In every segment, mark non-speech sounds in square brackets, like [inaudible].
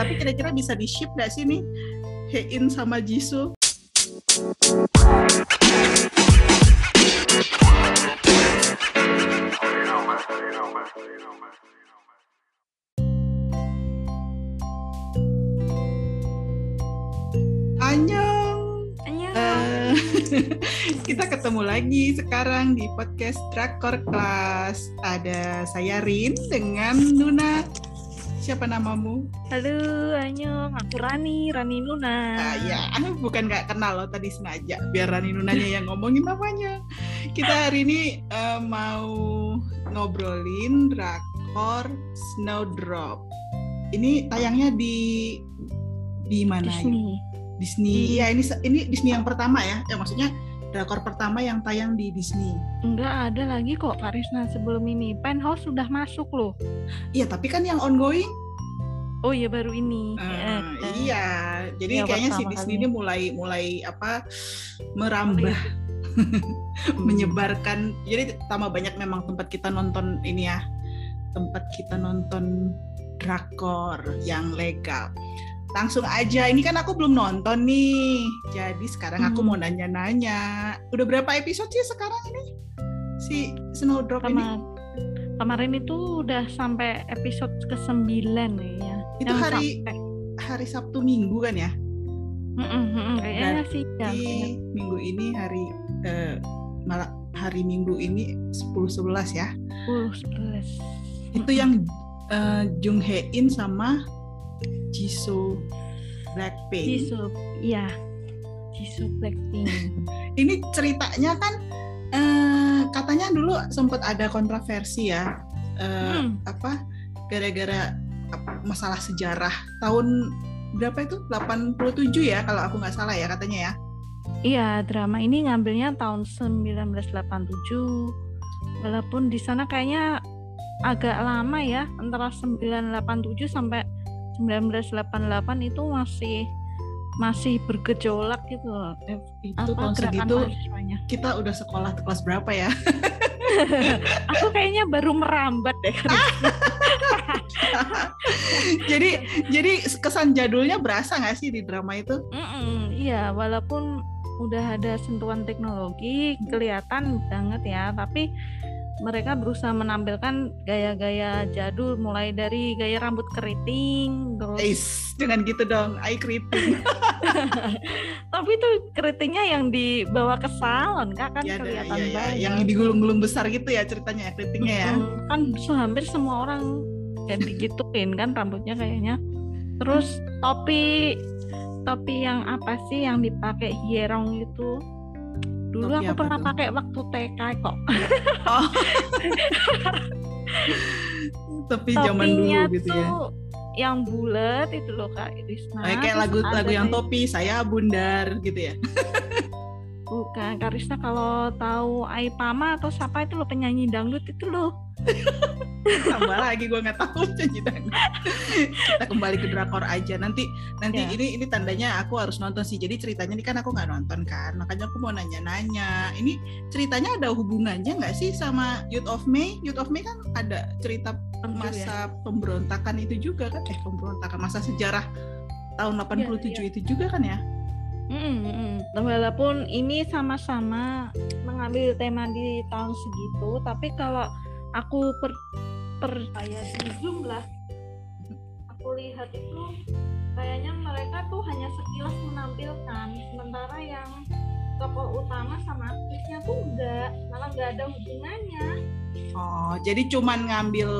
Tapi kira-kira bisa di ship nggak sih nih Hein sama Jisoo? Annyeong. Annyeong. Eh, [laughs] kita ketemu lagi sekarang di podcast Drakor Class. Ada saya Rin dengan Nuna. Siapa namamu? Halo, Anyong. Aku Rani, Rani Nuna. Ah, ya, [laughs] bukan nggak kenal loh tadi sengaja. Biar Rani Nunanya yang ngomongin namanya. Kita hari ini eh, mau ngobrolin drakor Snowdrop. Ini tayangnya di di mana ya? Disney. Disney. Iya, ini ini Disney yang pertama ya. Ya maksudnya drakor pertama yang tayang di Disney. Enggak ada lagi kok Karisna sebelum ini. Penthouse sudah masuk loh. Iya, tapi kan yang ongoing. Oh iya baru ini. Eh, eh. iya, jadi Yang kayaknya si Disney ini mulai mulai apa merambah, [laughs] menyebarkan. Jadi tambah banyak memang tempat kita nonton ini ya, tempat kita nonton drakor yang legal. Langsung aja, ini kan aku belum nonton nih. Jadi sekarang aku Hmm. mau nanya-nanya. Udah berapa episode sih sekarang ini? Si Snowdrop ini? Kemar- kemarin itu udah sampai episode ke-9 ya. Itu hari- Hari Sabtu Minggu kan ya? kayaknya sih ya. Minggu ini hari eh, malah hari Minggu ini 10 11 ya. 10 11. Itu yang eh, Jung Hae In sama Jisoo Blackpink. Jisoo. Iya. Jisoo Blackpink. [laughs] Ini ceritanya kan eh, katanya dulu sempat ada kontroversi ya. Eh, Hmm. apa gara-gara masalah sejarah tahun berapa itu 87 ya kalau aku nggak salah ya katanya ya. Iya, drama ini ngambilnya tahun 1987. Walaupun di sana kayaknya agak lama ya, antara 987 sampai 1988 itu masih masih bergejolak gitu loh. Eh, Itu tahun gerakan segitu mahasiswanya. kita udah sekolah kelas berapa ya? [laughs] Aku kayaknya baru merambat deh. [laughs] jadi jadi kesan jadulnya berasa nggak sih di drama itu? Mm-mm, iya, walaupun udah ada sentuhan teknologi kelihatan banget ya, tapi mereka berusaha menampilkan gaya-gaya jadul mulai dari gaya rambut keriting terus Eis, jangan gitu dong, eye keriting. [laughs] tapi itu keritingnya yang dibawa ke salon kak kan Ya, kelihatan ya, ya, banget yang digulung-gulung besar gitu ya ceritanya ya keritingnya ya. Kan hampir semua orang kayak digituin kan rambutnya kayaknya terus topi topi yang apa sih yang dipakai hierong itu dulu Topi aku pernah tuh? pakai waktu TK kok Oh. [laughs] Tapi zaman dulu gitu ya. yang bulat itu loh kak Irisna Kayak Terus lagu ada lagu yang kayak- topi saya bundar gitu ya. bukan Karisna kalau tahu Aipama atau siapa itu loh penyanyi dangdut itu loh [laughs] Tambah lagi gue nggak tahu nyanyi dangdut. Kita kembali ke drakor aja. Nanti nanti Ya. ini ini tandanya aku harus nonton sih. Jadi ceritanya ini kan aku nggak nonton kan. Makanya aku mau nanya-nanya. Ini ceritanya ada hubungannya nggak sih sama Youth of May? Youth of May kan ada cerita ya. masa pemberontakan itu juga kan? Eh pemberontakan masa sejarah tahun 87 iya. itu juga kan ya? Mm, mm. Walaupun ini sama-sama mengambil tema di tahun segitu, tapi kalau aku per percaya di Zoom lah, aku lihat itu kayaknya mereka tuh hanya sekilas menampilkan, sementara yang tokoh utama sama aktrisnya tuh enggak, malah nggak ada hubungannya. Oh, jadi cuman ngambil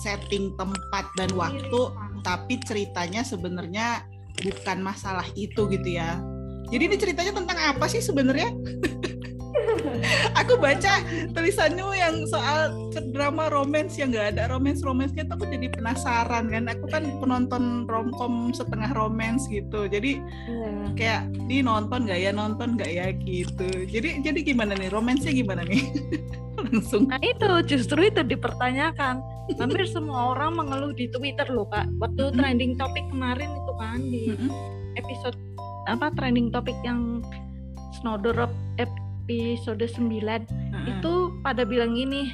setting tempat dan waktu, tapi ceritanya sebenarnya bukan masalah itu gitu ya. Jadi ini ceritanya tentang apa sih sebenarnya? [laughs] [laughs] aku baca tulisannya yang soal drama romance yang nggak ada romance romansnya tuh aku jadi penasaran kan. Aku kan penonton romcom setengah romance gitu. Jadi Iya. kayak di nonton nggak ya nonton nggak ya gitu. Jadi jadi gimana nih romansnya gimana nih? [laughs] Langsung. Nah itu justru itu dipertanyakan. Hampir semua orang mengeluh di Twitter loh kak. Waktu Mm-mm. trending topik kemarin itu kan di Mm-mm. episode apa trending topik yang Snowdrop episode 9 Heeh. itu pada bilang gini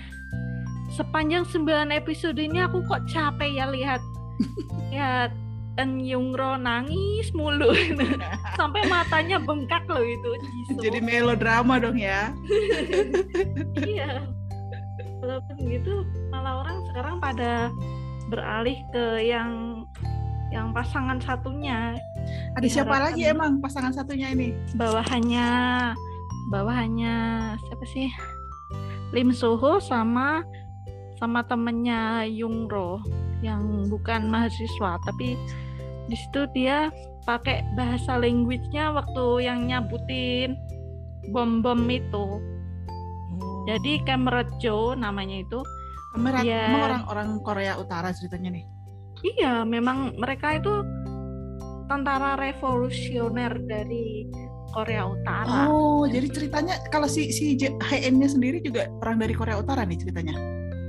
sepanjang 9 episode ini aku kok capek ya lihat [laughs] lihat En Yungro nangis mulu [laughs] sampai matanya bengkak loh itu Jisoo. Jadi melodrama dong ya. [laughs] iya walaupun gitu malah orang sekarang pada beralih ke yang yang pasangan satunya Ada siapa lagi emang pasangan satunya ini? bawahannya bawahannya siapa sih Lim Soho sama sama temennya Yungro yang bukan mahasiswa tapi di situ dia pakai bahasa language-nya waktu yang nyabutin bom-bom itu jadi Cameron Joe namanya itu Kamera Iya. emang orang-orang Korea Utara ceritanya nih. iya memang mereka itu tentara revolusioner dari Korea Utara Oh, jadi ceritanya kalau si si HN-nya sendiri juga orang dari Korea Utara nih ceritanya.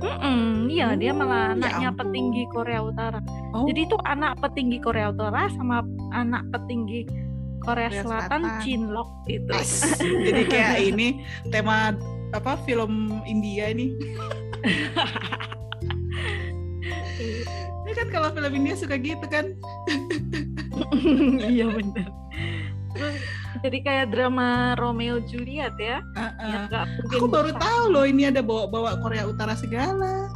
Mm-mm, iya dia Oh, ya malah anaknya ampun. petinggi Korea Utara. Oh, Jadi itu anak petinggi Korea Utara sama anak petinggi Korea, Korea Selatan, Selatan. Chinlock itu. as. jadi kayak [laughs] ini tema apa film India ini. Ini kan kalau film India suka gitu kan. [laughs] iya benar. [laughs] Jadi kayak drama Romeo Juliet ya. Nggak mungkin Aku baru tahu loh ini ada bawa-bawa Korea Utara segala.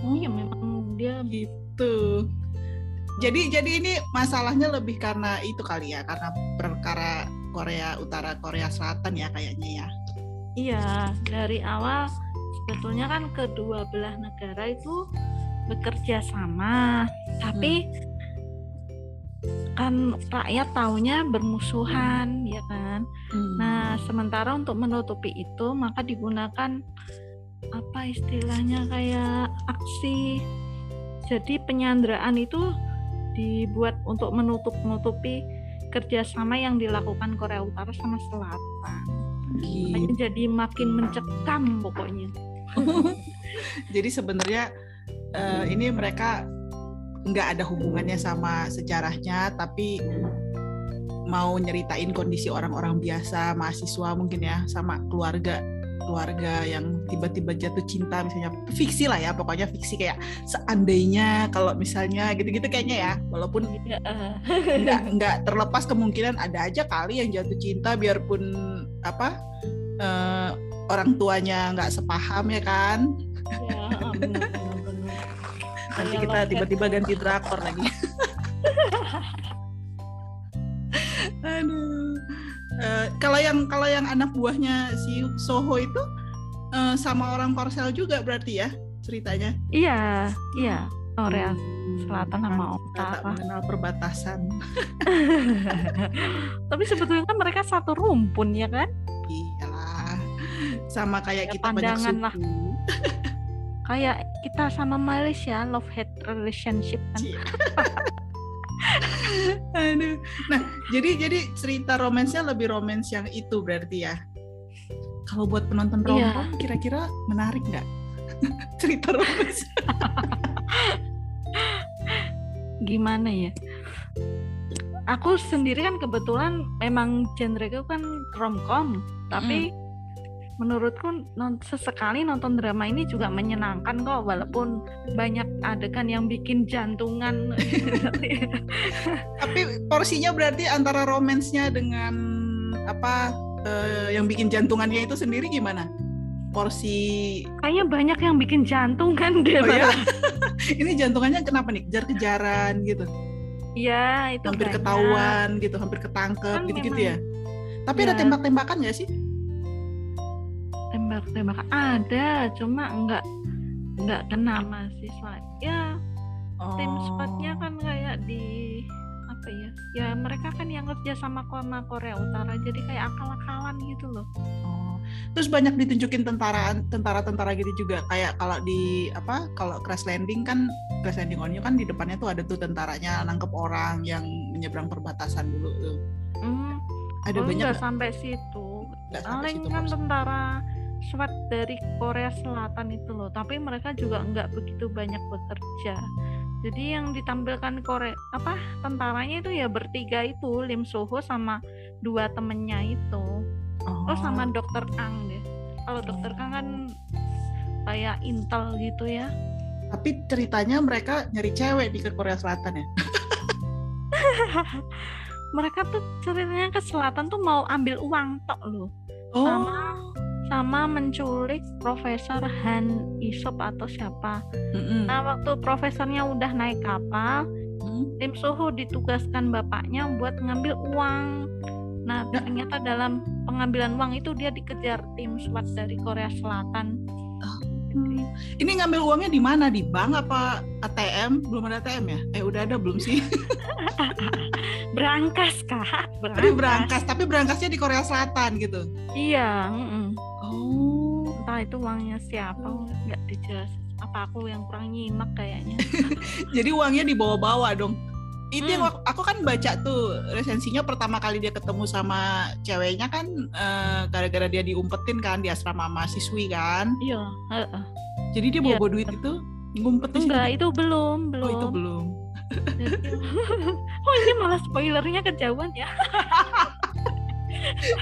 Iya memang dia gitu. Jadi jadi ini masalahnya lebih karena itu kali ya, karena perkara Korea Utara Korea Selatan ya kayaknya ya. iya dari awal sebetulnya kan kedua belah negara itu bekerja sama, tapi kan rakyat taunya bermusuhan ya kan. Nah, sementara untuk menutupi itu maka digunakan apa istilahnya kayak aksi. Jadi penyanderaan itu dibuat untuk menutup-nutupi kerjasama yang dilakukan Korea Utara sama Selatan. Gitu. Jadi makin mencekam pokoknya. [laughs] Jadi sebenarnya eh, ini mereka nggak ada hubungannya sama sejarahnya, tapi mau nyeritain kondisi orang-orang biasa, mahasiswa mungkin ya, sama keluarga keluarga yang tiba-tiba jatuh cinta misalnya fiksi lah ya pokoknya fiksi kayak seandainya kalau misalnya gitu-gitu kayaknya ya walaupun Iya, eh. nggak nggak terlepas kemungkinan ada aja kali yang jatuh cinta biarpun apa eh, orang tuanya nggak sepaham ya kan Ya, benar. Nanti Kayak kita tiba-tiba ganti drakor lagi [laughs] aduh Eh, kalau yang kalau yang anak buahnya si Soho itu eh, sama orang Korsel juga berarti ya ceritanya Iya, iya. Korea Hmm, Selatan sama pantas tak Utara. mengenal perbatasan [laughs] Tapi sebetulnya kan mereka satu rumpun ya kan? iyalah sama kayak Ya, kita banyak pandangan lah. [laughs] Kayak kita sama Malaysia love hate relationship kan. Aduh. Nah, jadi jadi cerita romansnya lebih romans yang itu berarti ya. Kalau buat penonton Iya. rom kira-kira menarik nggak? [laughs] cerita romans. Gimana ya? Aku sendiri kan kebetulan memang genreku kan romcom, tapi menurutku non- sesekali nonton drama ini juga menyenangkan kok walaupun banyak adegan yang bikin jantungan Tapi porsinya berarti antara romansnya dengan apa eh, yang bikin jantungannya itu sendiri gimana? Porsi kayaknya banyak yang bikin jantungan deh Oh ya? [laughs] Ini jantungannya kenapa nih? Kejar-kejaran gitu. ya itu hampir banyak. ketahuan gitu, hampir ketangkep Kan gitu-gitu memang- ya. Tapi ada Ya. tembak-tembakan nggak sih? Tembak-tembak ada cuma nggak nggak kena mahasiswa ya tim Oh. spotnya kan kayak di apa ya ya mereka kan yang kerja sama sama Korea Utara jadi kayak akal-akalan gitu loh Oh. Terus banyak ditunjukin tentara tentara-tentara gitu juga kayak kalau di apa kalau crash landing kan crash landing on you kan di depannya tuh ada tuh tentaranya nangkep orang yang menyeberang perbatasan dulu tuh. hmm, Ada oh, banyak nggak sampai situ sampai paling situ kan maksudnya. tentara SWAT dari Korea Selatan itu loh tapi mereka juga nggak begitu banyak bekerja jadi yang ditampilkan Korea apa tentaranya itu ya bertiga itu Lim Soho sama dua temennya itu Oh sama dokter Kang deh. Kalau dokter Kang kan kayak intel gitu ya. Tapi ceritanya mereka nyari cewek di ke Korea Selatan ya. [laughs] mereka tuh ceritanya ke selatan tuh mau ambil uang tok loh Oh. sama menculik Profesor Han Isop atau siapa. Mm-mm. Nah, waktu profesornya udah naik kapal, Mm. tim Suhu ditugaskan bapaknya buat ngambil uang. Nah, Ya. ternyata dalam pengambilan uang itu dia dikejar tim SWAT dari Korea Selatan. Ini ngambil uangnya di mana? Di bank apa ATM? Belum ada ATM ya? Eh udah ada belum sih? [laughs] Berangkas, Kak. Tapi berangkas, tapi berangkasnya di Korea Selatan gitu. Iya, mm-mm. Oh. entah itu uangnya siapa, nggak dijelasin. Apa aku yang kurang nyimak kayaknya. [laughs] Jadi uangnya dibawa-bawa dong. Itu yang Hmm. wak- aku kan baca tuh resensinya pertama kali dia ketemu sama ceweknya kan eh, gara-gara dia diumpetin kan di asrama mahasiswi kan. Iya. Jadi dia Iya. bawa duit itu ngumpetin Enggak, itu belum, belum. Oh itu belum. [laughs] Oh ini malah spoilernya kejauhan ya. [laughs]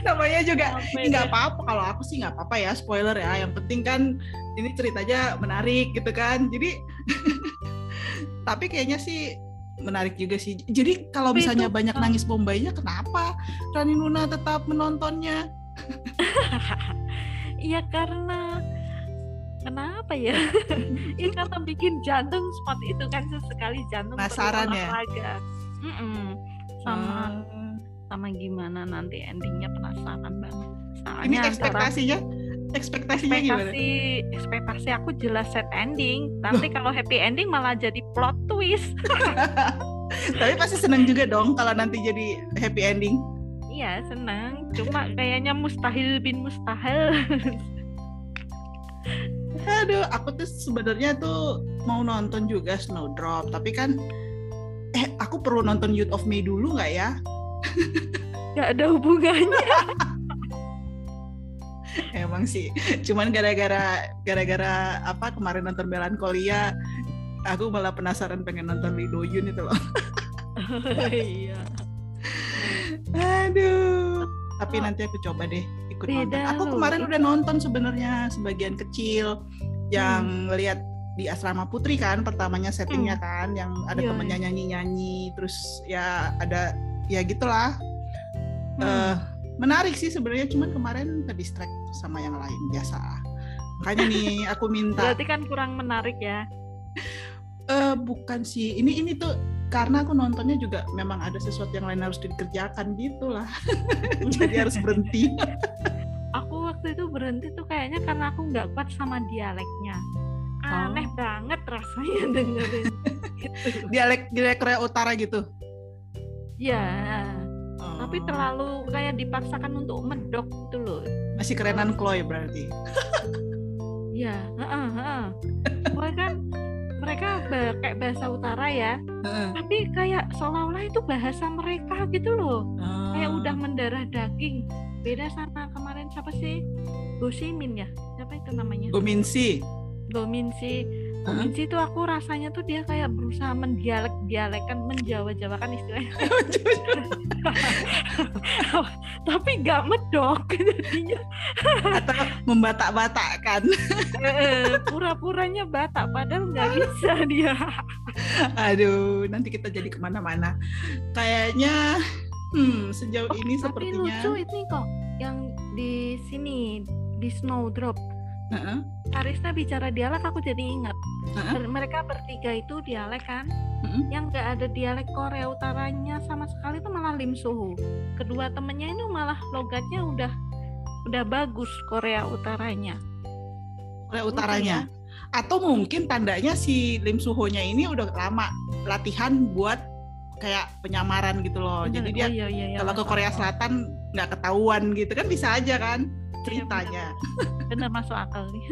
Namanya juga nggak apa-apa kalau aku sih nggak apa-apa ya spoiler ya. Yang penting kan ini ceritanya menarik gitu kan. Jadi [laughs] tapi kayaknya sih menarik juga sih. Jadi kalau Tapi misalnya itu- banyak ah. nangis Bombaynya, kenapa Rani Nuna tetap menontonnya? [laughs] Iya karena kenapa ya? [laughs] Iya karena bikin jantung seperti itu kan sesekali jantung Penasaran ya? olahraga. Mm-mm. Sama Hmm. sama gimana nanti endingnya penasaran banget. Soalnya ini antara ekspektasinya, ekspektasinya gimana? ekspektasi ekspektasi aku jelas set ending. Nanti kalau happy ending malah jadi plot twist. [laughs] Tapi pasti seneng juga dong kalau nanti jadi happy ending. Iya senang. Cuma kayaknya mustahil bin mustahil. [laughs] Aduh, aku tuh sebenarnya tuh mau nonton juga Snowdrop, tapi kan eh aku perlu nonton Youth of May dulu nggak ya? Gak ada hubungannya. [laughs] [laughs] Emang sih, cuman gara-gara gara-gara apa kemarin nonton Melancholia, aku malah penasaran pengen nonton Lee Do Yoon itu loh. Iya. [laughs] Aduh, tapi Oh. nanti aku coba deh ikut Beda nonton. Aku loh, kemarin itu. udah nonton sebenarnya sebagian kecil yang Hmm. lihat di asrama putri kan pertamanya settingnya kan yang ada Iya, temennya nyanyi-nyanyi terus ya ada ya gitulah Hmm. Eh, menarik sih sebenarnya cuman kemarin ke distract sama yang lain biasa makanya nih aku minta Berarti kan kurang menarik ya. eh bukan sih ini ini tuh karena aku nontonnya juga memang ada sesuatu yang lain harus dikerjakan gitu lah [laughs] jadi harus berhenti [laughs] Aku waktu itu berhenti tuh kayaknya karena aku nggak kuat sama dialeknya. Aneh Oh. banget rasanya [laughs] dengerin. gitu. dialek dialek Korea Utara gitu Ya, tapi terlalu kayak dipaksakan untuk medok gitu loh. masih kerenan Chloe berarti [laughs] Ya, heeh, heeh. Pokoknya kan mereka kayak bahasa utara ya, Heeh. tapi kayak seolah-olah itu bahasa mereka gitu loh. Kayak Oh. udah mendarah daging. Beda sama kemarin siapa sih? Gosimin ya? Siapa itu namanya? Gominsi Gominsi. Heeh. Gominsi itu aku rasanya tuh dia kayak berusaha mendialek-dialekan, menjawa-jawakan istilahnya. [laughs] [laughs] Tapi nggak medok [laughs] jadinya. atau membatak-batakkan Eh, Pura-puranya Batak padahal nggak bisa dia. aduh nanti kita jadi ke mana-mana kayaknya hmm sejauh ini Tapi sepertinya lucu ini kok yang di sini di Snowdrop. Heeh, Karisna bicara dialek aku jadi ingat. Ber- mereka bertiga itu dialek kan heeh. yang nggak ada dialek Korea utaranya sama sekali itu malah Lim Suhu kedua temennya itu malah logatnya udah udah bagus Korea utaranya Korea Utaranya ya. atau mungkin tandanya si Lim Suho-nya ini udah lama latihan buat kayak penyamaran gitu loh Bener. jadi dia oh, iya, iya, iya, kalau ke Korea. Selatan nggak ketahuan gitu kan bisa aja kan ceritanya. Bener masuk akal nih.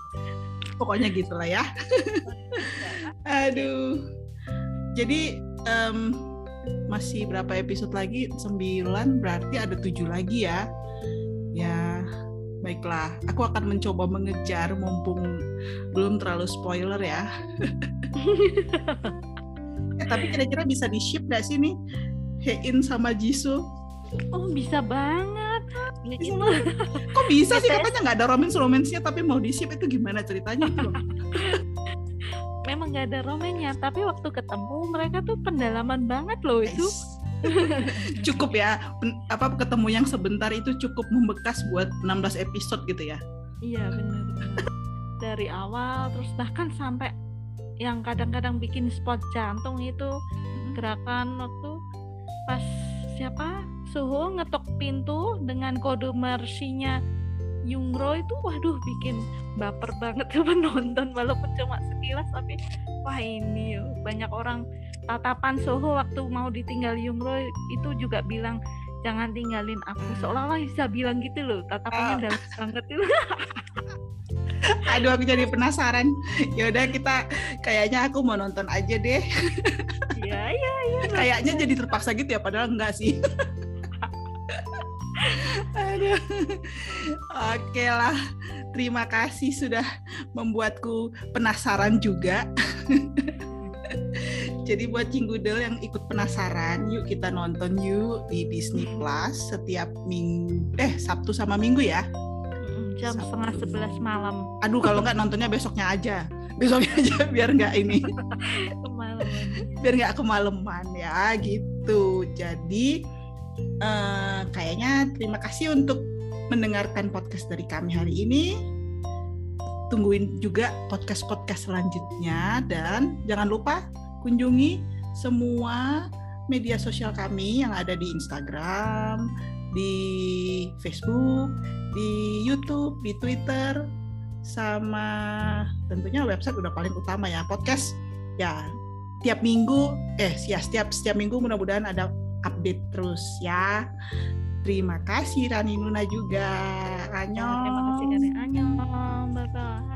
[laughs] Pokoknya gitulah ya. [laughs] Aduh. Jadi em, masih berapa episode lagi? Sembilan berarti ada tujuh lagi ya. Ya baiklah. Aku akan mencoba mengejar mumpung belum terlalu spoiler ya. [laughs] Eh, tapi kira-kira bisa di ship nggak sih nih? Hein sama Jisoo? Oh bisa banget Ini Bisa itu kok bisa sih? BTS. katanya nggak ada romance romance nya tapi mau di ship itu gimana ceritanya itu loh? [laughs] emang nggak ada romennya tapi waktu ketemu mereka tuh pendalaman banget loh itu. [laughs] Cukup ya apa ketemu yang sebentar itu cukup membekas buat 16 episode gitu ya? Iya benar dari awal terus bahkan sampai yang kadang-kadang bikin spot jantung itu gerakan waktu pas siapa? Suho ngetok pintu dengan kode mersinya Yungro itu waduh bikin baper banget tuh [laughs] penonton walaupun cuma sekilas tapi wah ini banyak orang. Tatapan Soho waktu mau ditinggal Yungro itu juga bilang jangan tinggalin aku. Seolah-olah bisa bilang gitu loh tatapannya uh. dalam banget. Itu [laughs] aduh aku jadi penasaran. Yaudah kita kayaknya aku mau nonton aja deh [laughs] [laughs] iya iya iya kayaknya jadi terpaksa gitu ya padahal enggak sih [laughs] Aduh. Oke lah. Terima kasih sudah membuatku penasaran juga. [laughs] Jadi buat Cinggudel yang ikut penasaran, yuk kita nonton yuk di Disney Plus setiap minggu, eh Sabtu sama Minggu ya. Jam Sabtu. setengah sebelas malam. Aduh kalau nggak nontonnya besoknya aja, besoknya aja biar nggak ini. Kemalaman. [laughs] Biar nggak kemalaman ya gitu. Jadi uh, kayaknya terima kasih untuk mendengarkan podcast dari kami hari ini. Tungguin juga podcast-podcast selanjutnya dan jangan lupa kunjungi semua media sosial kami yang ada di Instagram, di Facebook, di YouTube, di Twitter, sama tentunya website udah paling utama ya podcast ya tiap minggu eh ya setiap setiap minggu mudah-mudahan ada update terus ya. Terima kasih Rani Nuna juga. Annyeong. Terima kasih Rani. Annyeong. Bye bye.